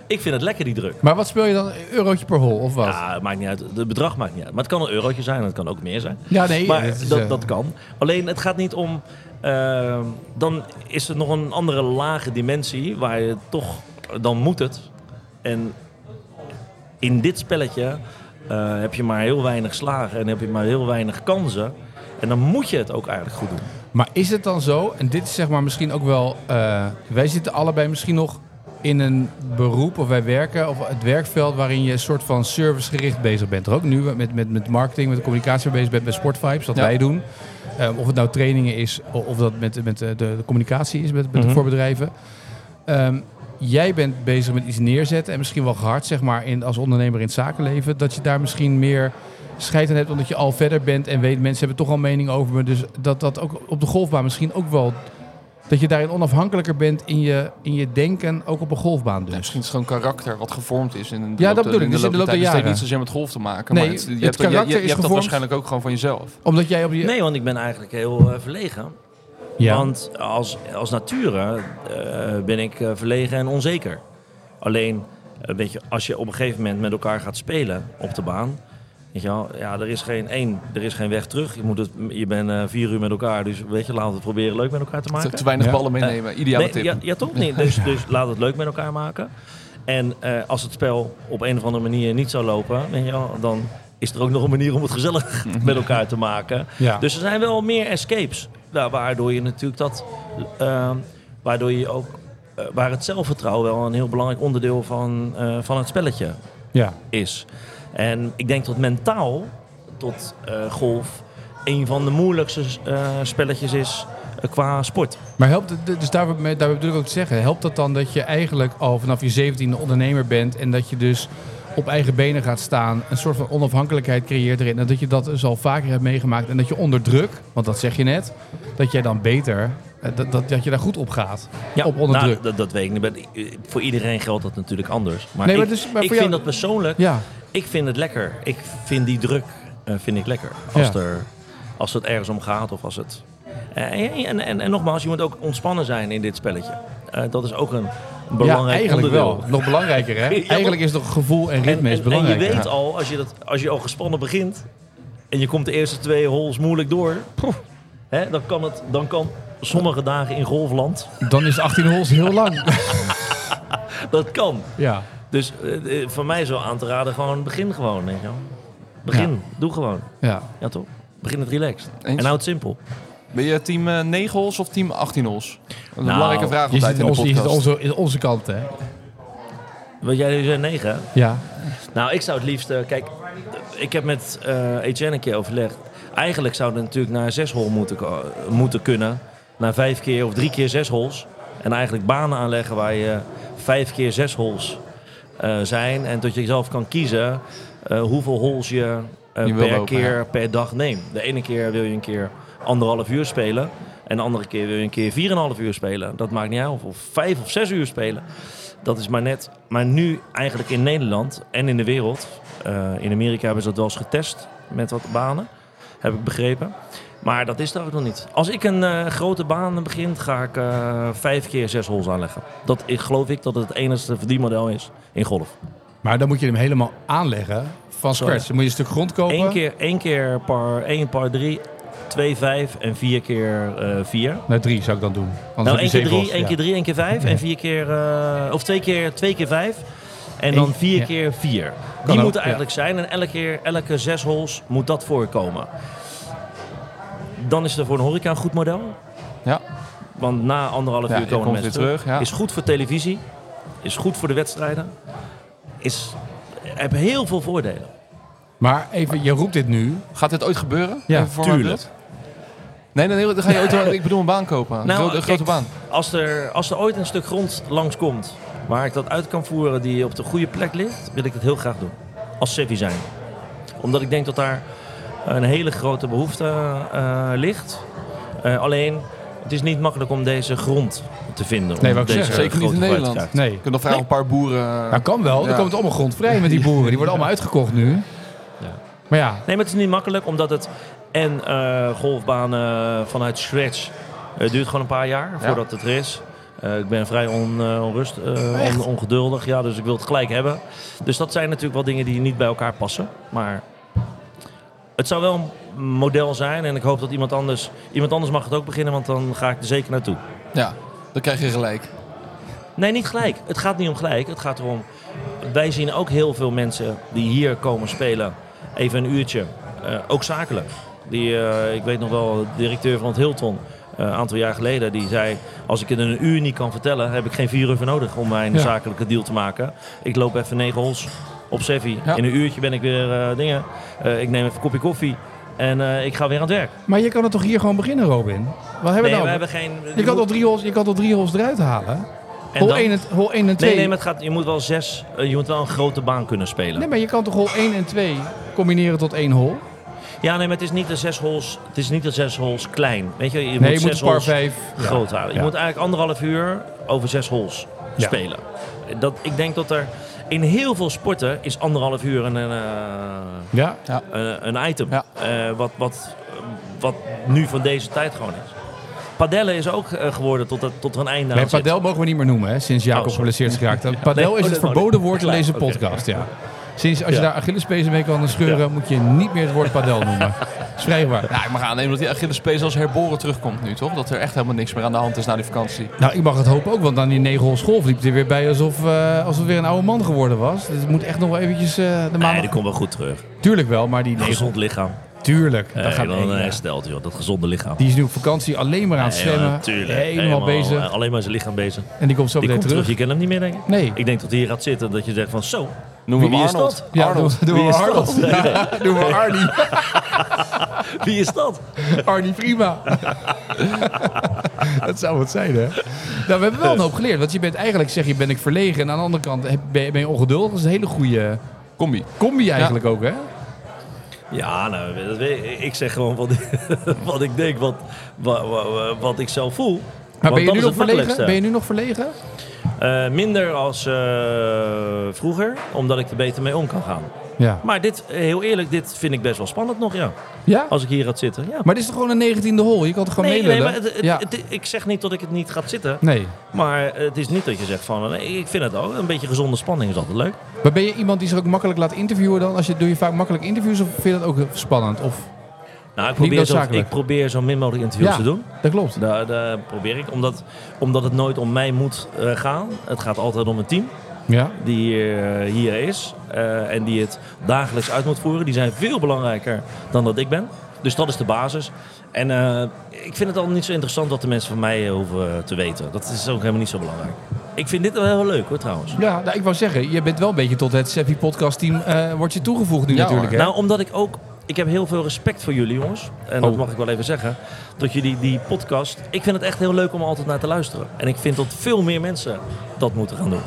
Ik vind het lekker, die druk. Maar wat speel je dan? Een eurotje per hol of wat? Ja, het maakt niet uit. Het bedrag maakt niet uit. Maar het kan een eurotje zijn en het kan ook meer zijn. Ja, nee. Maar het is, dat, eh, dat kan. Alleen het gaat niet om. ehm, dan is er nog een andere lage dimensie waar je toch. Dan moet het. En in dit spelletje eh, heb je maar heel weinig slagen en heb je maar heel weinig kansen. En dan moet je het ook eigenlijk goed doen. Maar is het dan zo, en dit is zeg maar misschien ook wel... eh, wij zitten allebei misschien nog in een beroep of wij werken... of het werkveld waarin je een soort van servicegericht bezig bent. Er ook nu met, met, met marketing, met de communicatie bezig bent, met Sportvibes, dat Ja. wij doen. Eh, of het nou trainingen is, of dat met, met de, de communicatie is met, met Mhm. voor bedrijven. Ehm, jij bent bezig met iets neerzetten en misschien wel gehard zeg maar, in, als ondernemer in het zakenleven. Dat je daar misschien meer scheid aan hebt omdat je al verder bent en weet mensen hebben toch al mening over me. Dus dat dat ook op de golfbaan misschien ook wel... Dat je daarin onafhankelijker bent in je, in je denken, ook op een golfbaan dus. Ja, misschien is het gewoon karakter wat gevormd is. In de Ja, loop dat bedoel ik. in de Dus in de loop der. Dus het heeft jaren. niet zozeer met golf te maken. Nee, maar het, je, het hebt, je- je, karakter je is hebt dat gevormd. waarschijnlijk ook gewoon van jezelf. Omdat jij op je... Nee, want ik ben eigenlijk heel eh, verlegen. ja. Want als, als nature eh, ben ik eh, verlegen en onzeker. Alleen, weet je, als je op een gegeven moment met elkaar gaat spelen op de baan. Weet je wel, ja, er is geen één, er is geen weg terug. Je, moet het, je bent eh, vier uur met elkaar, dus weet je, laten we het proberen leuk met elkaar te maken. te weinig Ja. ballen meenemen. Ideale Nee, tip. ja, ja, toch niet. Dus, dus laat het leuk met elkaar maken. En eh, als het spel op een of andere manier niet zou lopen, weet je wel, dan is er ook nog een manier om het gezellig met elkaar te maken. ja. Dus er zijn wel meer escapes. Nou, waardoor je natuurlijk dat. eh, waardoor je ook. eh, waar het zelfvertrouwen wel een heel belangrijk onderdeel van, eh, van het spelletje ja. is. En ik denk dat mentaal tot eh, golf een van de moeilijkste eh, spelletjes is eh, qua sport. Maar helpt het, dus daar, daar bedoel ik ook te zeggen, helpt dat dan dat je eigenlijk al vanaf je 17e ondernemer bent en dat je dus op eigen benen gaat staan, een soort van onafhankelijkheid creëert erin en dat je dat dus al vaker hebt meegemaakt en dat je onder druk, want dat zeg je net, dat jij dan beter, eh, dat, dat, dat je daar goed op gaat, op onder nou, druk. Dat, dat weet ik niet. Eh, Voor iedereen geldt dat natuurlijk anders. Maar, Nee, maar ik, dus- maar ik vind jou- dat persoonlijk. Ja, Ik vind het lekker. Ik vind die druk eh, vind ik lekker. Als, Ja. er, als het ergens om gaat of als het... En, en, en, en nogmaals, je moet ook ontspannen zijn in dit spelletje. Dat is ook Een belangrijk ja, eigenlijk onderdeel. wel. Nog belangrijker, hè? Ja, Eigenlijk is toch gevoel en En, ritme is en, en belangrijk. je weet al, als je, dat, als je al gespannen begint en je komt de eerste twee holes moeilijk door, hè, dan, kan het, dan kan sommige dagen in golfland, Dan is 18 holes heel lang. dat kan. ja. Dus eh, eh, voor mij is wel aan te raden, gewoon begin gewoon. Weet je wel. Begin, doe gewoon. ja. Ja toch? Begin het relaxed. Eens. En houd het simpel. Ben je team eh, 9 holes of team 18 holes? Dat is een Nou, belangrijke vraag altijd zit, in de je zit onze, in onze kant, hè? Wat jij zei 9, hè? Ja. Nou, ik zou het liefst... eh, kijk, ik heb met eh Etienne een keer overlegd. Eigenlijk zou het natuurlijk naar zes hol moeten, moeten kunnen. Naar vijf keer of drie keer zes holes. En eigenlijk banen aanleggen waar je vijf keer zes holes eh, zijn. En dat je zelf kan kiezen eh, hoeveel holes je, eh, per lopen, keer ja. per dag neemt. De ene keer wil je een keer anderhalf uur spelen. En de andere keer wil je een keer 4,5 uur spelen. Dat maakt niet uit. Of, vijf of zes uur spelen. Dat is maar net. Maar nu eigenlijk in Nederland en in de wereld. eh, in Amerika hebben ze dat wel eens getest met wat banen. Heb ik begrepen. Maar dat is er ook nog niet. Als ik een eh, grote baan begin, ga ik eh, vijf keer zes holes aanleggen. Dat ik, geloof ik dat het het enige verdienmodel is in golf. Maar dan moet je hem helemaal aanleggen van scratch. Dan moet je een stuk grond kopen. Eén keer, één keer par één par drie, twee vijf en vier keer eh, vier. Nou, drie zou ik dan doen. Anders Nou, heb één je keer zeven drie, holes, één ja. keer drie, één keer vijf en vier keer, eh, of twee keer, twee keer vijf. En dan Eén- vier ja. keer vier. Kan Die ook, moeten eigenlijk zijn en elke keer, elke zes holes moet dat voorkomen. Dan is er voor een horeca een goed model. Ja. Want na anderhalf uur komen mensen terug, ja. Is goed voor televisie. Is goed voor de wedstrijden. Is, hebben heel veel voordelen. Maar even, je roept dit nu. Gaat dit ooit gebeuren? Ja, Even voor mijn tuurlijk. Nee, nee, nee, dan ga je ooit, ik bedoel een baan kopen. Een Nou, grote, een grote kijk, baan. Als er, als er ooit een stuk grond langskomt waar ik dat uit kan voeren die op de goede plek ligt, wil ik dat heel graag doen. Als Sevi zijn. Omdat ik denk dat daar een hele grote behoefte eh, ligt. Eh, alleen, het is niet makkelijk om deze grond te vinden. Nee, om wou ik deze zeggen, zeker niet grote in te Nederland. Nee. Je kunt nog vragen een paar boeren. Nou, kan wel. Ja. Er komt allemaal grond vrij met die boeren. Die worden allemaal uitgekocht nu. Maar ja, Nee, maar het is niet makkelijk, omdat het en eh, golfbanen vanuit scratch eh, duurt gewoon een paar jaar Ja. voordat het er is. Eh, ik ben vrij on, onrust, on- ongeduldig, ja, dus ik wil het gelijk hebben. Dus dat zijn natuurlijk wel dingen die niet bij elkaar passen. Maar het zou wel een model zijn en ik hoop dat iemand anders, iemand anders mag het ook beginnen, want dan ga ik er zeker naartoe. Ja, dan krijg je gelijk. Nee, niet gelijk. Het gaat niet om gelijk. Het gaat erom. Wij zien ook heel veel mensen die hier komen spelen. Even een uurtje. eh, ook zakelijk. Die, eh, ik weet nog wel, de directeur van het Hilton. eh, Een aantal jaar geleden. Die zei: Als ik het in een uur niet kan vertellen. heb ik geen vier uur voor nodig om mijn Ja. zakelijke deal te maken. Ik loop even negen holes op Sevi. Ja. In een uurtje ben ik weer dingen. Ik neem even een kopje koffie. En ik ga weer aan het werk. maar je kan het toch hier gewoon beginnen, Robin? Wat hebben we Nee, nou? we hebben geen. Je kan toch drie je kan toch drie holes eruit halen? En Hol dan- 1 en, hol 1 en 2. Nee, nee, maar het gaat, je moet wel zes. eh, je moet wel een grote baan kunnen spelen. Nee, maar je kan toch hol 1 en 2 combineren tot één hol? Ja, nee, maar het is niet de zes holes. Het is niet de zes holes klein. Weet je, je nee, moet je moet zes par holes 5. groot houden. Je Ja. moet eigenlijk anderhalf uur over zes holes Ja. spelen. Dat, ik denk dat er in heel veel sporten is anderhalf uur een, een, eh, Ja, een, een item. Ja. Eh, wat, wat, wat nu van deze tijd gewoon is. Padellen is ook eh, geworden tot, tot er een einde nee, aan padel mogen we niet meer noemen, hè, sinds Jacob Oh, geblesseerd is geraakt. Padel Nee, is oh, het dat- verboden woord in deze podcast, ja. Sinds als je daar Achillespezen mee kan scheuren, moet je niet meer het woord padel noemen. Dat is vrij waar. Ja, ik mag aannemen dat die Achillespees als herboren terugkomt nu, toch? Dat er echt helemaal niks meer aan de hand is na die vakantie. Nou, ik mag het hopen ook, want aan die negen holes golf liep hij weer bij alsof, eh alsof het weer een oude man geworden was. Dus het moet echt nog wel eventjes eh, de Nee, maand... die komt wel goed terug. Tuurlijk wel, maar die Een negen... gezond lichaam. Tuurlijk, dat gaat dan ja. herstelt, joh. Dat gezonde lichaam. Die is nu op vakantie alleen maar aan het zwemmen. Helemaal bezig. Alleen maar zijn lichaam bezig. En die komt zo Die meteen komt terug. terug. Je kent hem niet meer, denk ik. Nee. Ik denk dat hij hier gaat zitten dat je zegt van zo. Noem Wie hem is Arnold. dat? Ja, Arnold. Wie is Arnold. dat? Ja, doen we Arnie. Wie is dat? Arnie prima. dat zou het zijn, hè? Nou, we hebben wel een hoop geleerd. Want je bent eigenlijk, zeg je, ben ik verlegen. En aan de andere kant heb- ben je, ben je ongeduldig. Dat is een hele goede Combi. combi eigenlijk ook, hè? Ja, nou, dat weet ik. ik zeg gewoon wat, wat ik denk, wat, wat, wat, ik zelf voel. Maar ben je, nu nog verlegen? ben je nu nog verlegen? Eh, minder als eh, vroeger, omdat ik er beter mee om kan gaan. Ja. Maar dit, eh, heel eerlijk, dit vind ik best wel spannend nog, ja. ja? Als ik hier had zitten, ja. Maar dit is toch gewoon een negentiende hol? Je kan het gewoon nee, nee, meelullen? maar het, het- ja. het- ik zeg niet dat ik het niet ga zitten. nee. Maar het is niet dat je zegt van, nee, ik vind het ook. Een beetje gezonde spanning is altijd leuk. Maar ben je iemand die zich ook makkelijk laat interviewen dan? Als je, doe je vaak makkelijk interviews of vind je dat ook spannend? Of, Nou, ik probeer, zo, ik probeer zo min mogelijk interviews Ja. te doen. dat klopt. Daar, daar probeer ik. Omdat, omdat het nooit om mij moet eh, gaan. Het gaat altijd om een team Ja. die hier, eh, hier is. eh, en die het dagelijks uit moet voeren. Die zijn veel belangrijker dan dat ik ben. Dus dat is de basis. En eh, ik vind het al niet zo interessant wat de mensen van mij hoeven te weten. Dat is ook helemaal niet zo belangrijk. Ik vind dit wel heel leuk hoor trouwens. Ja, nou, ik wou zeggen, je bent wel een beetje tot het Seppi podcast team wordt je toegevoegd nu Ja, natuurlijk. Hè? Nou, omdat ik ook... Ik heb heel veel respect voor jullie jongens. En dat Oh. mag ik wel even zeggen. Dat jullie die podcast... Ik vind het echt heel leuk om altijd naar te luisteren. En ik vind dat veel meer mensen dat moeten gaan doen.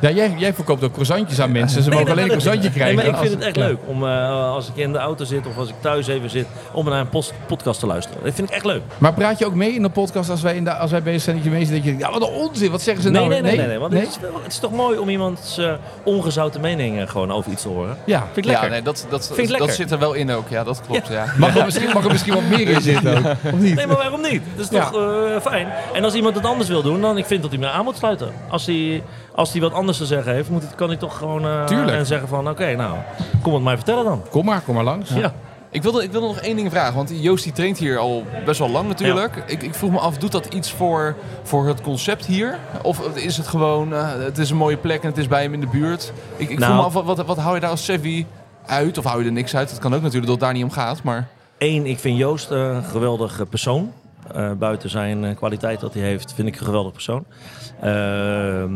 Ja, jij, jij verkoopt ook croissantjes aan mensen. Ze mogen Nee, alleen een croissantje nee, krijgen. maar ik vind het echt ja. leuk om eh, als ik in de auto zit of als ik thuis even zit, om naar een post- podcast te luisteren. Dat vind ik echt leuk. Maar praat je ook mee in de podcast als wij, in de, als wij bezig zijn dat je mee zit? Dat je ja, wat een onzin, wat zeggen ze Nee, nou? nee, nee, nee, nee, want Het, is, het is toch mooi om iemands eh, ongezouten meningen gewoon over iets te horen. Ja, Vind ik lekker. Ja, nee, dat, dat, Vind dat lekker. zit er wel in ook. Ja, dat klopt. Ja. mag, er misschien, mag er misschien wat meer in zitten ook, of niet? Nee, maar waarom niet? Dat is toch eh, fijn. En als iemand het anders wil doen, dan ik vind dat hij me aan moet sluiten. Als hij, als hij wat anders te zeggen heeft, moet, kan hij toch gewoon eh, en zeggen van, oké, nou, kom het mij vertellen dan. Kom maar, kom maar langs. Ja. Ik wilde, ik wilde nog één ding vragen, want Joost die traint hier al best wel lang natuurlijk. Ik, ik vroeg me af, doet dat iets voor, voor het concept hier? Of is het gewoon, eh, het is een mooie plek en het is bij hem in de buurt? Ik, ik Nou. vroeg me af, wat, wat, wat hou je daar als Sevi uit? Of hou je er niks uit? Dat kan ook natuurlijk dat het daar niet om gaat, maar... Eén, ik vind Joost eh, een geweldige persoon. Eh, buiten zijn eh, kwaliteit dat hij heeft, vind ik een geweldig persoon. Ehm,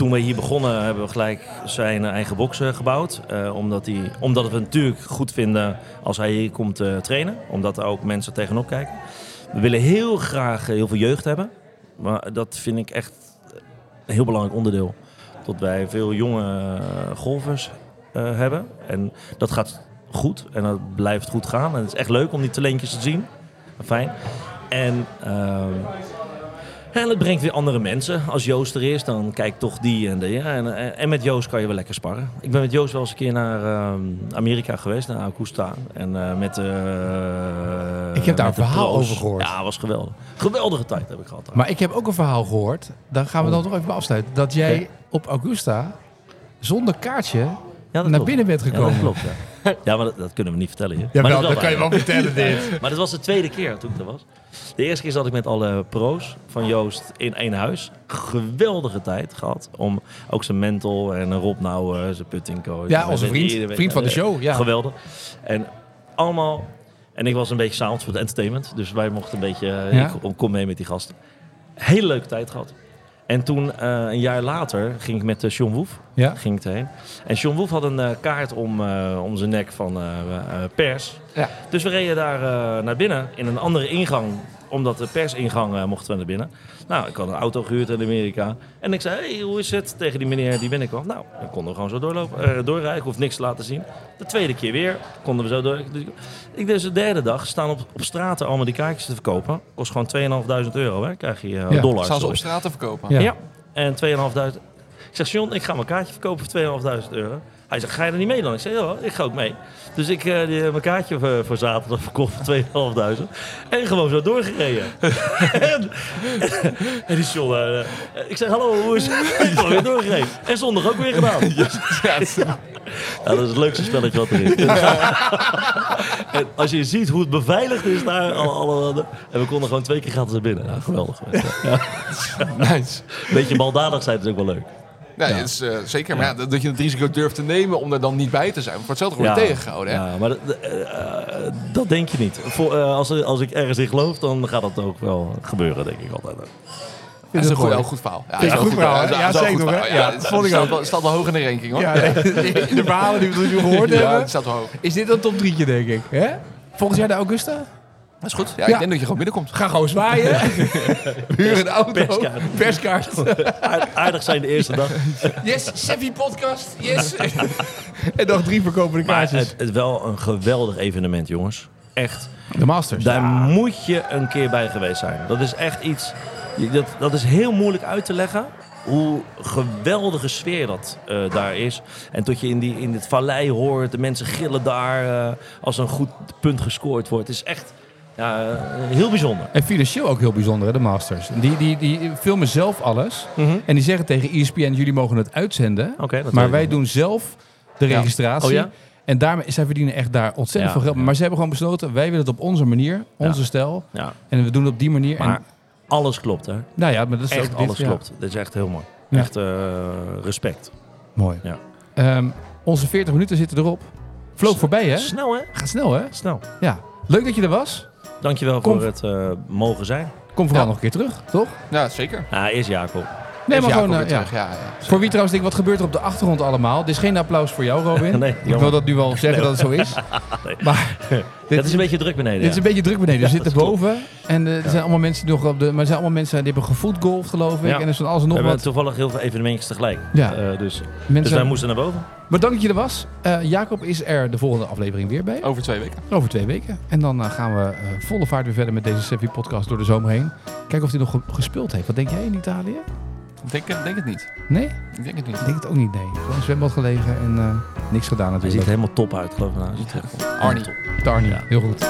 toen we hier begonnen hebben we gelijk zijn eigen box eh, gebouwd. Eh, omdat, hij, omdat we het natuurlijk goed vinden als hij hier komt eh, trainen. Omdat er ook mensen tegenop kijken. We willen heel graag heel veel jeugd hebben. Maar dat vind ik echt een heel belangrijk onderdeel. Dat wij veel jonge golfers hebben. En dat gaat goed en dat blijft goed gaan. En het is echt leuk om die talentjes te zien. Fijn. En, ehm, en het brengt weer andere mensen. Als Joost er is, dan kijk toch die en die. En, en, en met Joost kan je wel lekker sparren. Ik ben met Joost wel eens een keer naar ehm, Amerika geweest, naar Augusta. En eh, met eh, Ik heb daar een de verhaal pro's. over gehoord. Ja, was geweldig. Geweldige tijd heb ik gehad. daar. Maar ik heb ook een verhaal gehoord, daar gaan we dan toch even afsluiten. Dat jij op Augusta zonder kaartje Ja, naar klopt. binnen bent Ja, gekomen. dat klopt, ja. Ja, maar dat, dat kunnen we niet vertellen hier. Ja, maar wel, dat kan je wel vertellen dit. Maar dat was de tweede keer toen ik er was. De eerste keer zat ik met alle pro's van Joost in één huis. Geweldige tijd gehad. Om ook zijn mentor en Rob Nouwen, zijn puttingcoach. Ja, onze vriend. iedereen- Vriend van de show, ja. Geweldig. En allemaal... En ik was een beetje sound voor het entertainment. Dus wij mochten een beetje... eh, Ja. Ik kom mee met die gasten. Hele leuke tijd gehad. En toen, eh, een jaar later, ging ik met uh, John Woef Ja. ging ik erheen. En John Woef had een eh, kaart om, eh, om zijn nek van eh, eh, pers. Ja. Dus we reden daar eh, naar binnen in een andere ingang. Omdat de persingang eh, mochten we naar binnen. Nou, ik had een auto gehuurd in Amerika. En ik zei, hey, hoe is het? Tegen die meneer die binnenkwam. Nou, dan konden we gewoon zo doorlopen, eh, doorrijden. Ik hoef niks te laten zien. De tweede keer weer konden we zo door. Dus ik dus de derde dag staan op, op straten allemaal die kaartjes te verkopen. Kost gewoon 2.500 euro, hè? Krijg je eh, Ja. dollars. Staan ze op te verkopen? Ja. Ja. En 2.500. Ik zeg, John, ik ga mijn kaartje verkopen voor 2.500 euro. Hij zegt, ga je er niet mee dan? Ik zeg, ja, ik ga ook mee. Dus ik uh, die, mijn kaartje voor, voor zaterdag verkocht voor 2.500. En gewoon zo doorgereden. en, en die John, uh, ik zeg, hallo, hoe is het? Ik ben weer doorgereden. En zondag ook weer gedaan. Ja, dat is het leukste spelletje wat er is. en als je ziet hoe het beveiligd is daar. Alle, alle, en we konden gewoon twee keer gratis naar binnen. Ja, geweldig. Ja. Nice. Beetje baldadig zijn is ook wel leuk. Ja, het is, eh, zeker. Maar ja, dat- dat je het risico durft te nemen om er dan niet bij te zijn. Voor hetzelfde wordt je tegengehouden. Hè? Ja, maar dat, eh, eh, dat denk je niet. Voor, als, als ik ergens in geloof, dan gaat dat ook wel gebeuren, denk ik altijd. Dat is een goed, goed verhaal. Ja, is een goed verhaal, Ja, Ja, zeker nog. Ja, het staat ook. wel- staat wel hoog in de ranking hoor. Ja, de verhalen die we gehoord Ja, hebben. staat wel hoog. Is dit een top drietje, denk ik? Hè? Volgens jij de Augusta? Dat is goed. Ja, Ja. ik denk dat je gewoon binnenkomt. Ga gewoon zwaaien. Huur een auto. Perskaart. Perskaart. Aard- Aardig zijn de eerste dag. Yes, Sevi podcast. Yes. en nog drie verkopende Maar kaartjes. het is wel een geweldig evenement, jongens. Echt. de Masters. Daar moet je een keer bij geweest zijn. Dat is echt iets... Dat, dat is heel moeilijk uit te leggen. hoe geweldige sfeer dat eh, daar is. En tot je in, die, in het vallei hoort, de mensen gillen daar eh, als een goed punt gescoord wordt. Het is echt ja, heel bijzonder. En financieel ook heel bijzonder, hè, de Masters. Die, die, die filmen zelf alles. En die zeggen tegen ESPN, jullie mogen het uitzenden. Dat maar wij doen zelf de registratie. Oh ja? En daarmee, zij verdienen echt daar ontzettend veel geld. Maar ze hebben gewoon besloten, wij willen het op onze manier, onze stijl. En we doen het op die manier. maar en, alles klopt hè. nou ja, maar dat is Echt ook alles klopt. Dit is echt heel mooi. Echt eh, respect. Mooi. Ja. Ehm, onze 40 minuten zitten erop. Vloog voorbij, hè? Snel hè? Gaat snel, hè? Snel. Ja. Leuk dat je er was. Dankjewel Kom. voor het eh, mogen zijn. Kom vooral Ja. nog een keer terug, toch? Ja, zeker. Ja, eerst Jacob. Nee, maar gewoon, eh, ja. Ja, ja, Voor wie trouwens denkt, wat gebeurt er op de achtergrond allemaal? Dit is geen applaus voor jou, Robin. Nee, ik wil dat nu wel zeggen dat het zo is. Nee. Maar dit, Het is een beetje druk beneden. dit is een beetje druk beneden. We Ja, zitten dat boven. En eh, er zijn allemaal mensen die nog op de... Maar er zijn allemaal mensen die hebben gevoetgolfd, geloof ik. Ja. En er is van alles en We nog hebben wat. toevallig heel veel evenementjes tegelijk. Ja. Eh, dus, dus Mensen... wij moesten naar boven. Maar dank dat je er was. Eh, Jacob is er de volgende aflevering weer bij. Over twee weken. Over twee weken. En dan gaan we eh, volle vaart weer verder met deze Sevi podcast door de zomer heen. Kijken of hij nog ge- gespeeld heeft. Wat denk jij in Italië? Ik denk, het- denk het niet. Nee? Ik denk het niet. Ik denk het ook niet, nee. Gewoon in zwembad gelegen en eh, niks gedaan Hij ziet natuurlijk. er helemaal top uit, geloof ik. Nou, er Arnie. Tarnie, Ja. heel goed.